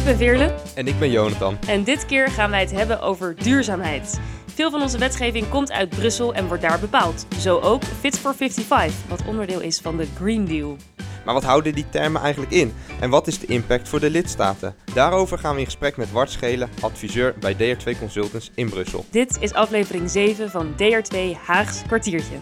Ik ben Veerle. En ik ben Jonathan. En dit keer gaan wij het hebben over duurzaamheid. Veel van onze wetgeving komt uit Brussel en wordt daar bepaald. Zo ook Fit for 55, wat onderdeel is van de Green Deal. Maar wat houden die termen eigenlijk in? En wat is de impact voor de lidstaten? Daarover gaan we in gesprek met Wart Schelen, adviseur bij DR2 Consultants in Brussel. Dit is aflevering 7 van DR2 Haags kwartiertje.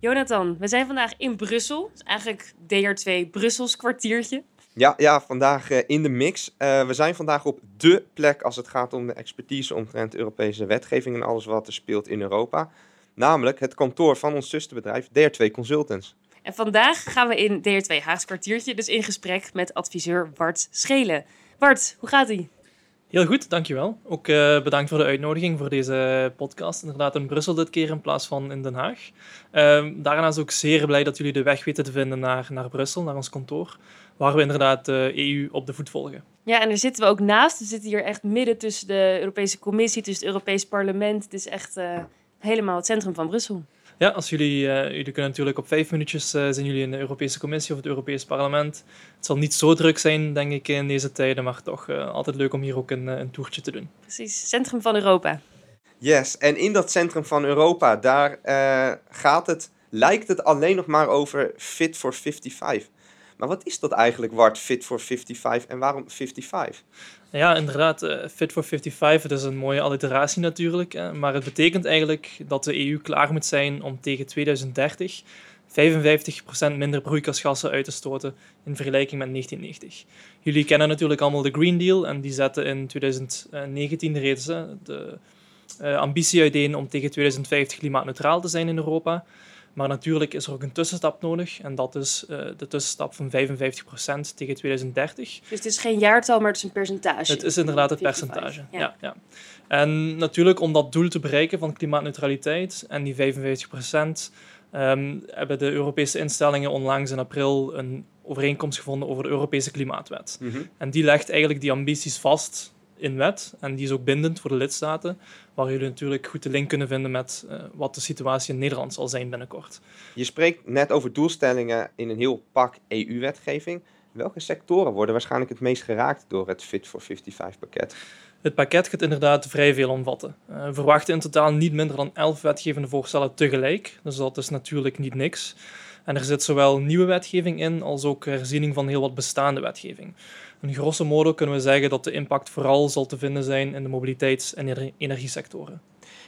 Jonathan, we zijn vandaag in Brussel. Dus eigenlijk DR2 Brussels kwartiertje. Ja, ja vandaag uh, in de mix. Uh, we zijn vandaag op dé plek als het gaat om de expertise omtrent Europese wetgeving en alles wat er speelt in Europa. Namelijk het kantoor van ons zusterbedrijf DR2 Consultants. En vandaag gaan we in DR2 Haags kwartiertje dus in gesprek met adviseur Bart Schelen. Bart, hoe gaat-ie? Heel goed, dankjewel. Ook uh, bedankt voor de uitnodiging voor deze podcast. Inderdaad in Brussel dit keer in plaats van in Den Haag. Uh, daarnaast ook zeer blij dat jullie de weg weten te vinden naar, naar Brussel, naar ons kantoor. Waar we inderdaad de EU op de voet volgen. Ja, en daar zitten we ook naast. We zitten hier echt midden tussen de Europese Commissie, tussen het Europees Parlement. Het is echt uh, helemaal het centrum van Brussel. Ja, als jullie, uh, jullie kunnen natuurlijk op vijf minuutjes uh, zijn jullie in de Europese Commissie of het Europees Parlement. Het zal niet zo druk zijn, denk ik, in deze tijden, maar toch uh, altijd leuk om hier ook een, een toertje te doen. Precies, centrum van Europa. Yes, en in dat centrum van Europa, daar gaat het, lijkt het alleen nog maar over Fit for 55. Maar wat is dat eigenlijk, Wart, Fit for 55 en waarom 55? Ja, inderdaad. Uh, Fit for 55, het is een mooie alliteratie natuurlijk. Hè, maar het betekent eigenlijk dat de EU klaar moet zijn om tegen 2030 55% minder broeikasgassen uit te stoten in vergelijking met 1990. Jullie kennen natuurlijk allemaal de Green Deal en die zetten in 2019 reeds de uh, ambitie uiteen om tegen 2050 klimaatneutraal te zijn in Europa. Maar natuurlijk is er ook een tussenstap nodig en dat is uh, de tussenstap van 55% tegen 2030. Dus het is geen jaartal, maar het is een percentage. Het is inderdaad het percentage. Ja. ja. Ja, En natuurlijk om dat doel te bereiken van klimaatneutraliteit en die 55%, um, hebben de Europese instellingen onlangs in april een overeenkomst gevonden over de Europese Klimaatwet. Mm -hmm. En die legt eigenlijk die ambities vast in wet en die is ook bindend voor de lidstaten, waar jullie natuurlijk goed de link kunnen vinden met uh, wat de situatie in Nederland zal zijn binnenkort. Je spreekt net over doelstellingen in een heel pak EU-wetgeving. Welke sectoren worden waarschijnlijk het meest geraakt door het Fit for 55 pakket? Het pakket gaat inderdaad vrij veel omvatten. Uh, we verwachten in totaal niet minder dan 11 wetgevende voorstellen tegelijk, dus dat is natuurlijk niet niks. En er zit zowel nieuwe wetgeving in als ook herziening van heel wat bestaande wetgeving. In grosso modo kunnen we zeggen dat de impact vooral zal te vinden zijn in de mobiliteits- en energiesectoren.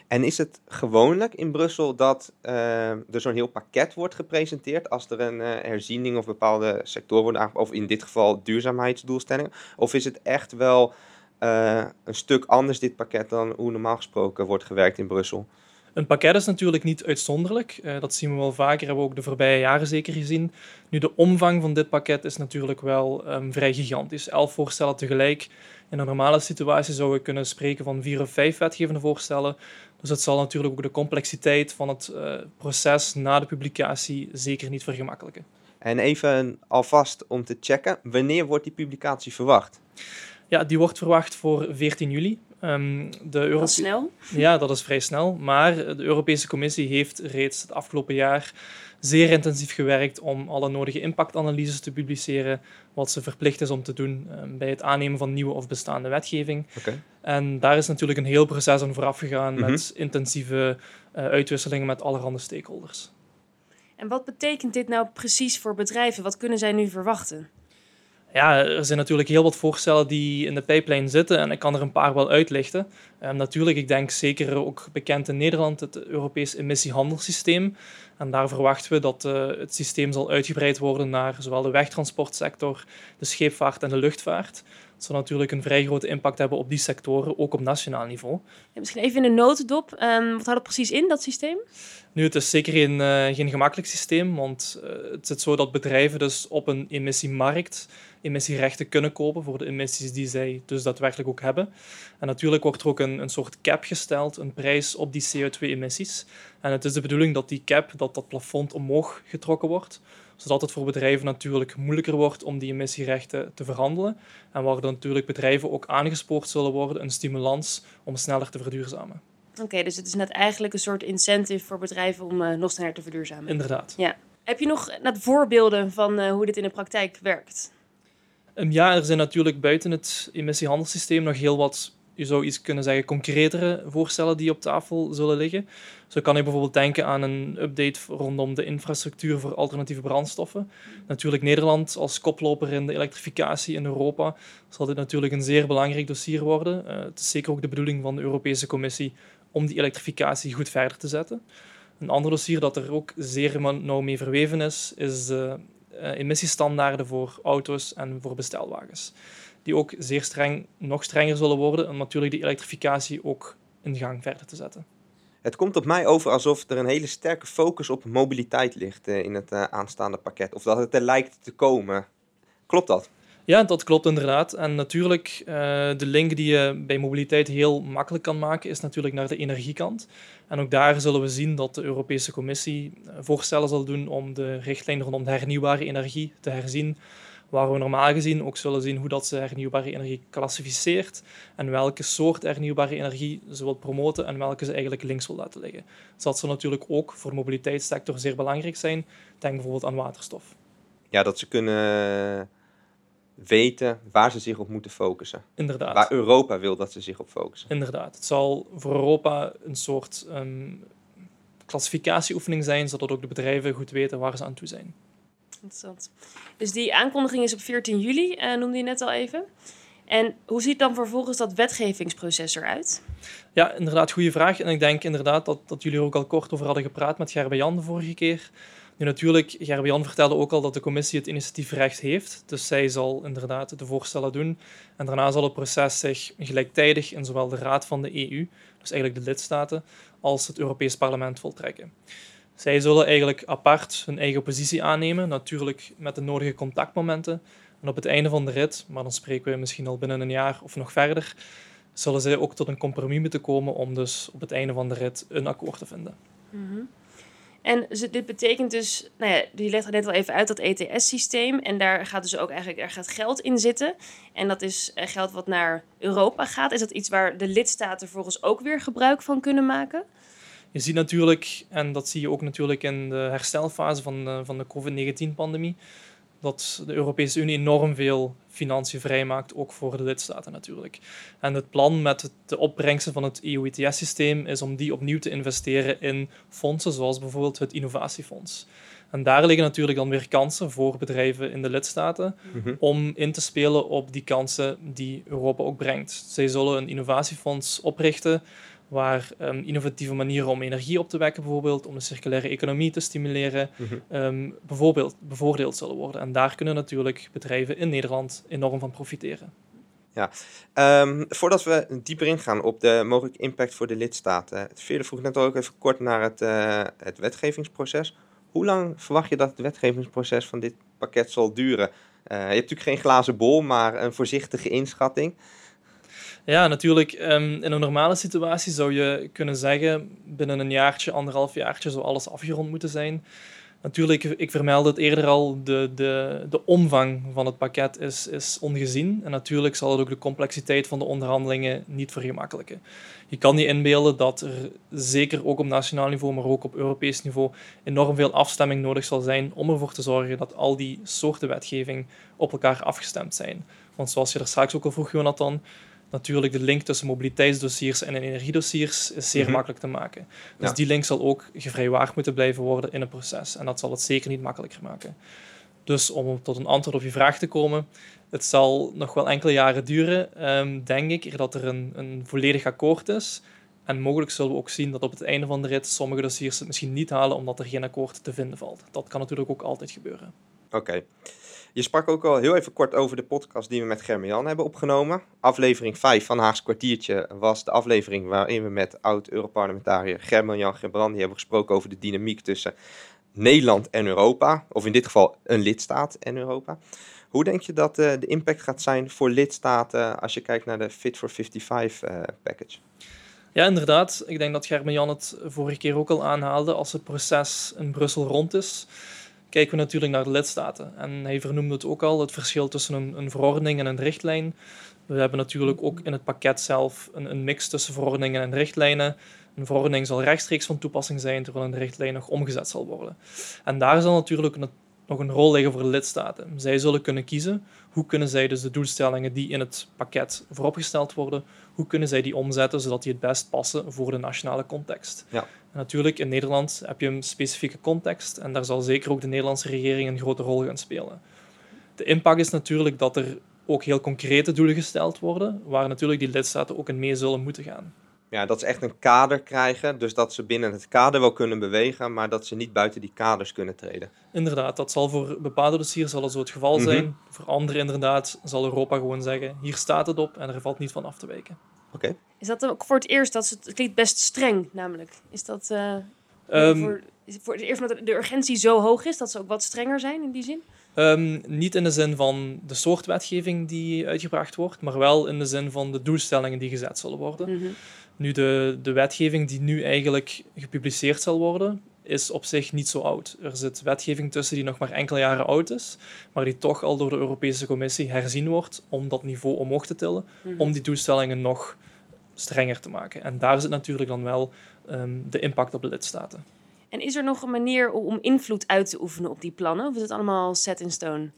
En is het gewoonlijk in Brussel dat uh, er zo'n heel pakket wordt gepresenteerd als er een uh, herziening of bepaalde sectoren worden aangepakt, of in dit geval duurzaamheidsdoelstellingen? Of is het echt wel uh, een stuk anders, dit pakket, dan hoe normaal gesproken wordt gewerkt in Brussel? Een pakket is natuurlijk niet uitzonderlijk. Uh, dat zien we wel vaker, hebben we ook de voorbije jaren zeker gezien. Nu, de omvang van dit pakket is natuurlijk wel um, vrij gigantisch. Elf voorstellen tegelijk. In een normale situatie zouden we kunnen spreken van vier of vijf wetgevende voorstellen. Dus het zal natuurlijk ook de complexiteit van het uh, proces na de publicatie zeker niet vergemakkelijken. En even alvast om te checken, wanneer wordt die publicatie verwacht? Ja, die wordt verwacht voor 14 juli. Um, de Europe dat is snel. Ja, dat is vrij snel. Maar de Europese Commissie heeft reeds het afgelopen jaar zeer intensief gewerkt om alle nodige impactanalyses te publiceren, wat ze verplicht is om te doen um, bij het aannemen van nieuwe of bestaande wetgeving. Okay. En daar is natuurlijk een heel proces aan vooraf gegaan mm -hmm. met intensieve uh, uitwisselingen met allerhande stakeholders. En wat betekent dit nou precies voor bedrijven? Wat kunnen zij nu verwachten? Ja, er zijn natuurlijk heel wat voorstellen die in de pipeline zitten en ik kan er een paar wel uitlichten. Um, natuurlijk, ik denk zeker ook bekend in Nederland het Europees emissiehandelssysteem. En daar verwachten we dat uh, het systeem zal uitgebreid worden naar zowel de wegtransportsector, de scheepvaart en de luchtvaart. Dat zal natuurlijk een vrij grote impact hebben op die sectoren, ook op nationaal niveau. Ja, misschien even in een notendop. Um, wat houdt het precies in, dat systeem? Nu, het is zeker geen, uh, geen gemakkelijk systeem, want uh, het zit zo dat bedrijven dus op een emissiemarkt emissierechten kunnen kopen voor de emissies die zij dus daadwerkelijk ook hebben. En natuurlijk wordt er ook een, een soort cap gesteld, een prijs op die CO2-emissies. En het is de bedoeling dat die cap, dat dat plafond omhoog getrokken wordt, zodat het voor bedrijven natuurlijk moeilijker wordt om die emissierechten te verhandelen. En waar natuurlijk bedrijven ook aangespoord zullen worden, een stimulans om sneller te verduurzamen. Oké, okay, dus het is net eigenlijk een soort incentive voor bedrijven om uh, nog sneller te verduurzamen. Inderdaad. Ja. Heb je nog net voorbeelden van uh, hoe dit in de praktijk werkt? Um, ja, er zijn natuurlijk buiten het emissiehandelssysteem nog heel wat je zou iets kunnen zeggen, concretere voorstellen die op tafel zullen liggen. Zo kan je bijvoorbeeld denken aan een update rondom de infrastructuur voor alternatieve brandstoffen. Natuurlijk Nederland als koploper in de elektrificatie in Europa zal dit natuurlijk een zeer belangrijk dossier worden. Uh, het is zeker ook de bedoeling van de Europese Commissie om die elektrificatie goed verder te zetten. Een ander dossier dat er ook zeer nauw mee verweven is, is de uh, emissiestandaarden voor auto's en voor bestelwagens die ook zeer streng, nog strenger zullen worden om natuurlijk die elektrificatie ook in gang verder te zetten. Het komt op mij over alsof er een hele sterke focus op mobiliteit ligt eh, in het eh, aanstaande pakket. Of dat het er lijkt te komen. Klopt dat? Ja, dat klopt inderdaad. En natuurlijk, uh, de link die je bij mobiliteit heel makkelijk kan maken, is natuurlijk naar de energiekant. En ook daar zullen we zien dat de Europese Commissie voorstellen zal doen om de richtlijn rondom de hernieuwbare energie te herzien waar we normaal gezien ook zullen zien hoe dat ze hernieuwbare energie klassificeert en welke soort hernieuwbare energie ze wil promoten en welke ze eigenlijk links wil laten liggen. Dus dat zal natuurlijk ook voor de mobiliteitssector zeer belangrijk zijn. Denk bijvoorbeeld aan waterstof. Ja, dat ze kunnen weten waar ze zich op moeten focussen. Inderdaad. Waar Europa wil dat ze zich op focussen. Inderdaad. Het zal voor Europa een soort um, klassificatieoefening zijn, zodat ook de bedrijven goed weten waar ze aan toe zijn. Interessant. Dus die aankondiging is op 14 juli, uh, noemde je net al even. En hoe ziet dan vervolgens dat wetgevingsproces eruit? Ja, inderdaad, goede vraag. En ik denk inderdaad dat, dat jullie er ook al kort over hadden gepraat met Gerbe Jan de vorige keer. Nu natuurlijk, Gerbe Jan vertelde ook al dat de commissie het initiatiefrecht heeft. Dus zij zal inderdaad de voorstellen doen. En daarna zal het proces zich gelijktijdig in zowel de Raad van de EU, dus eigenlijk de lidstaten, als het Europees Parlement voltrekken. Zij zullen eigenlijk apart hun eigen positie aannemen, natuurlijk met de nodige contactmomenten. En op het einde van de rit, maar dan spreken we misschien al binnen een jaar of nog verder, zullen zij ook tot een compromis moeten komen om dus op het einde van de rit een akkoord te vinden. Mm En dit betekent dus, nou ja, die legt net al even uit dat ETS-systeem. En daar gaat dus ook eigenlijk er gaat geld in zitten. En dat is eh, geld wat naar Europa gaat. Is dat iets waar de lidstaten volgens ook weer gebruik van kunnen maken? Je ziet natuurlijk, en dat zie je ook natuurlijk in de herstelfase van de, van de COVID-19-pandemie, dat de Europese Unie enorm veel financiën vrijmaakt, ook voor de lidstaten natuurlijk. En het plan met de opbrengsten van het EU-ETS-systeem is om die opnieuw te investeren in fondsen, zoals bijvoorbeeld het Innovatiefonds. En daar liggen natuurlijk dan weer kansen voor bedrijven in de lidstaten mhm. om in te spelen op die kansen die Europa ook brengt. Zij zullen een innovatiefonds oprichten waar um, innovatieve manieren om energie op te wekken, bijvoorbeeld, om de circulaire economie te stimuleren, ehm, bijvoorbeeld bevoordeeld zullen worden. En daar kunnen natuurlijk bedrijven in Nederland enorm van profiteren. Ja, um, voordat we dieper ingaan op de mogelijke impact voor de lidstaten. Veerle vroeg net ook even kort naar het, uh, het wetgevingsproces. Hoe lang verwacht je dat het wetgevingsproces van dit pakket zal duren? Uh, je hebt natuurlijk geen glazen bol, maar een voorzichtige inschatting. Ja, natuurlijk. Um, in een normale situatie zou je kunnen zeggen, binnen een jaartje, anderhalf jaartje, zou alles afgerond moeten zijn. Natuurlijk, ik vermeld het eerder al, de, de, de omvang van het pakket is, is ongezien. En natuurlijk zal het ook de complexiteit van de onderhandelingen niet vergemakkelijken. Je kan je inbeelden dat er zeker ook op nationaal niveau, maar ook op Europees niveau, enorm veel afstemming nodig zal zijn om ervoor te zorgen dat al die soorten wetgeving op elkaar afgestemd zijn. Want zoals je er straks ook al vroeg, Jonathan, natuurlijk de link tussen mobiliteitsdossiers en energiedossiers is zeer mhm. makkelijk te maken. Dus die link zal ook gevrijwaard moeten blijven worden in het proces. En dat zal het zeker niet makkelijker maken. Dus om tot een antwoord op je vraag te komen, het zal nog wel enkele jaren duren, um, denk ik, dat er een, een volledig akkoord is. En mogelijk zullen we ook zien dat op het einde van de rit sommige dossiers het misschien niet halen omdat er geen akkoord te vinden valt. Dat kan natuurlijk ook altijd gebeuren. Oké. Je sprak ook al heel even kort over de podcast die we met Germian hebben opgenomen. Aflevering 5 van Haags kwartiertje was de aflevering waarin we met oud-Europarlementariër Germian Gebrandi hebben gesproken over de dynamiek tussen Nederland en Europa. Of in dit geval een lidstaat en Europa. Hoe denk je dat uh, de impact gaat zijn voor lidstaten als je kijkt naar de Fit for 55 uh, package? Ja, inderdaad. Ik denk dat Gerben-Jan het vorige keer ook al aanhaalde. Als het proces in Brussel rond is, kijken we natuurlijk naar de lidstaten. En hij vernoemde het ook al, het verschil tussen een, een verordening en een richtlijn. We hebben natuurlijk ook in het pakket zelf een, een, mix tussen verordeningen en richtlijnen. Een verordening zal rechtstreeks van toepassing zijn, terwijl een richtlijn nog omgezet zal worden. En daar zal natuurlijk nog een rol liggen voor de lidstaten. Zij zullen kunnen kiezen hoe kunnen zij dus de doelstellingen die in het pakket vooropgesteld worden, hoe kunnen zij die omzetten zodat die het best passen voor de nationale context. Ja. En natuurlijk, in Nederland heb je een specifieke context en daar zal zeker ook de Nederlandse regering een grote rol gaan spelen. De impact is natuurlijk dat er ook heel concrete doelen gesteld worden, waar natuurlijk die lidstaten ook in mee zullen moeten gaan. Ja, dat ze echt een kader krijgen, dus dat ze binnen het kader wel kunnen bewegen, maar dat ze niet buiten die kaders kunnen treden. Inderdaad, dat zal voor bepaalde dossiers zal zo het geval Mhm. zijn. Voor andere inderdaad zal Europa gewoon zeggen, hier staat het op en er valt niet van af te wijken. Oké. Is dat ook voor het eerst? Dat ze, het klinkt best streng, namelijk. Is dat eh, Ehm, voor, is het voor het eerst omdat de urgentie zo hoog is dat ze ook wat strenger zijn in die zin? Ehm, niet in de zin van de soort wetgeving die uitgebracht wordt, maar wel in de zin van de doelstellingen die gezet zullen worden. Mhm. Nu, de, de wetgeving die nu eigenlijk gepubliceerd zal worden, is op zich niet zo oud. Er zit wetgeving tussen die nog maar enkele jaren oud is, maar die toch al door de Europese Commissie herzien wordt om dat niveau omhoog te tillen, Mhm. om die doelstellingen nog strenger te maken. En daar zit natuurlijk dan wel ehm, de impact op de lidstaten. En is er nog een manier om invloed uit te oefenen op die plannen? Of is het allemaal set in stone?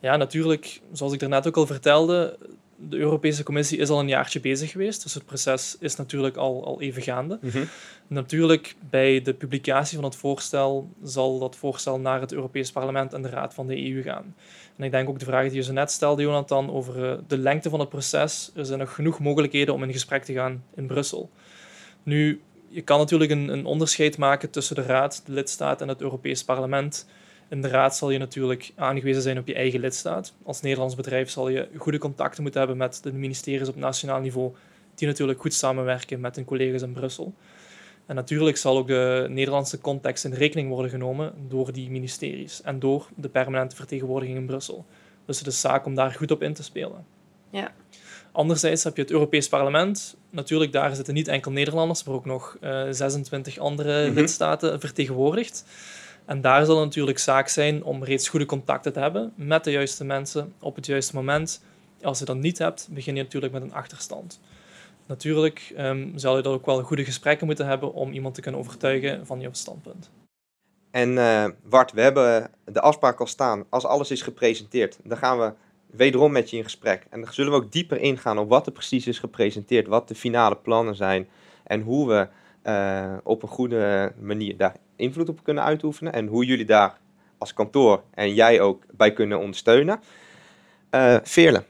Ja, natuurlijk, zoals ik daarnet ook al vertelde, de Europese Commissie is al een jaartje bezig geweest, dus het proces is natuurlijk al, al even gaande. Mhm. Natuurlijk, bij de publicatie van het voorstel zal dat voorstel naar het Europees Parlement en de Raad van de EU gaan. En ik denk ook de vraag die je zo net stelde, Jonathan, over eh, de lengte van het proces. Er zijn nog genoeg mogelijkheden om in gesprek te gaan in Brussel. Nu, je kan natuurlijk een, een onderscheid maken tussen de Raad, de lidstaat en het Europees Parlement. In de Raad zal je natuurlijk aangewezen zijn op je eigen lidstaat. Als Nederlands bedrijf zal je goede contacten moeten hebben met de ministeries op nationaal niveau, die natuurlijk goed samenwerken met hun collega's in Brussel. En natuurlijk zal ook de Nederlandse context in rekening worden genomen door die ministeries en door de permanente vertegenwoordiging in Brussel. Dus het is zaak om daar goed op in te spelen. Ja. Anderzijds heb je het Europees Parlement. Natuurlijk, daar zitten niet enkel Nederlanders, maar ook nog eh, 26 andere Mhm. lidstaten vertegenwoordigd. En daar zal het natuurlijk zaak zijn om reeds goede contacten te hebben met de juiste mensen op het juiste moment. Als je dat niet hebt, begin je natuurlijk met een achterstand. Natuurlijk ehm, zal je dan ook wel goede gesprekken moeten hebben om iemand te kunnen overtuigen van je standpunt. En eh Bart, we hebben de afspraak al staan. Als alles is gepresenteerd, dan gaan we wederom met je in gesprek. En dan zullen we ook dieper ingaan op wat er precies is gepresenteerd, wat de finale plannen zijn en hoe we eh, op een goede manier daar invloed op kunnen uitoefenen en hoe jullie daar als kantoor en jij ook bij kunnen ondersteunen. Eh Veerle,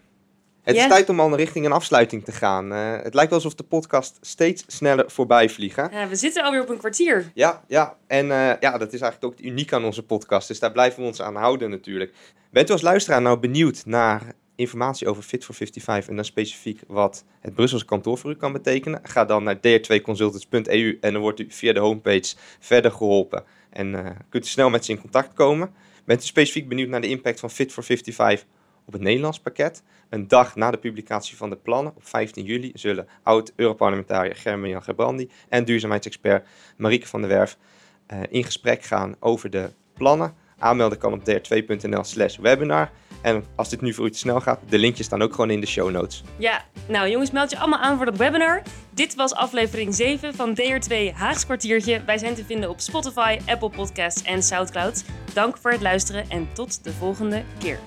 het is tijd om al richting een afsluiting te gaan. Eh, het lijkt wel alsof de podcast steeds sneller voorbij vliegen. Ja, we zitten alweer op een kwartier. Ja, ja. en eh, ja, dat is eigenlijk ook uniek aan onze podcast. Dus daar blijven we ons aan houden natuurlijk. Bent u als luisteraar nou benieuwd naar informatie over Fit for 55 en dan specifiek wat het Brusselse kantoor voor u kan betekenen? Ga dan naar dr2consultants.eu en dan wordt u via de homepage verder geholpen. En eh, kunt u snel met ze in contact komen. Bent u specifiek benieuwd naar de impact van Fit for 55 op het Nederlands pakket? Een dag na de publicatie van de plannen, op 15 juli, zullen oud-Europarlementariër Gerben-Jan Gebrandi en duurzaamheidsexpert Marieke van der Werf eh, in gesprek gaan over de plannen. Aanmelden kan op dr2.nl slash webinar. En als dit nu voor u te snel gaat, de linkjes staan ook gewoon in de show notes. Ja, nou jongens, meld je allemaal aan voor dat webinar. Dit was aflevering 7 van DR2 Haags kwartiertje. Wij zijn te vinden op Spotify, Apple Podcasts en Soundcloud. Dank voor het luisteren en tot de volgende keer.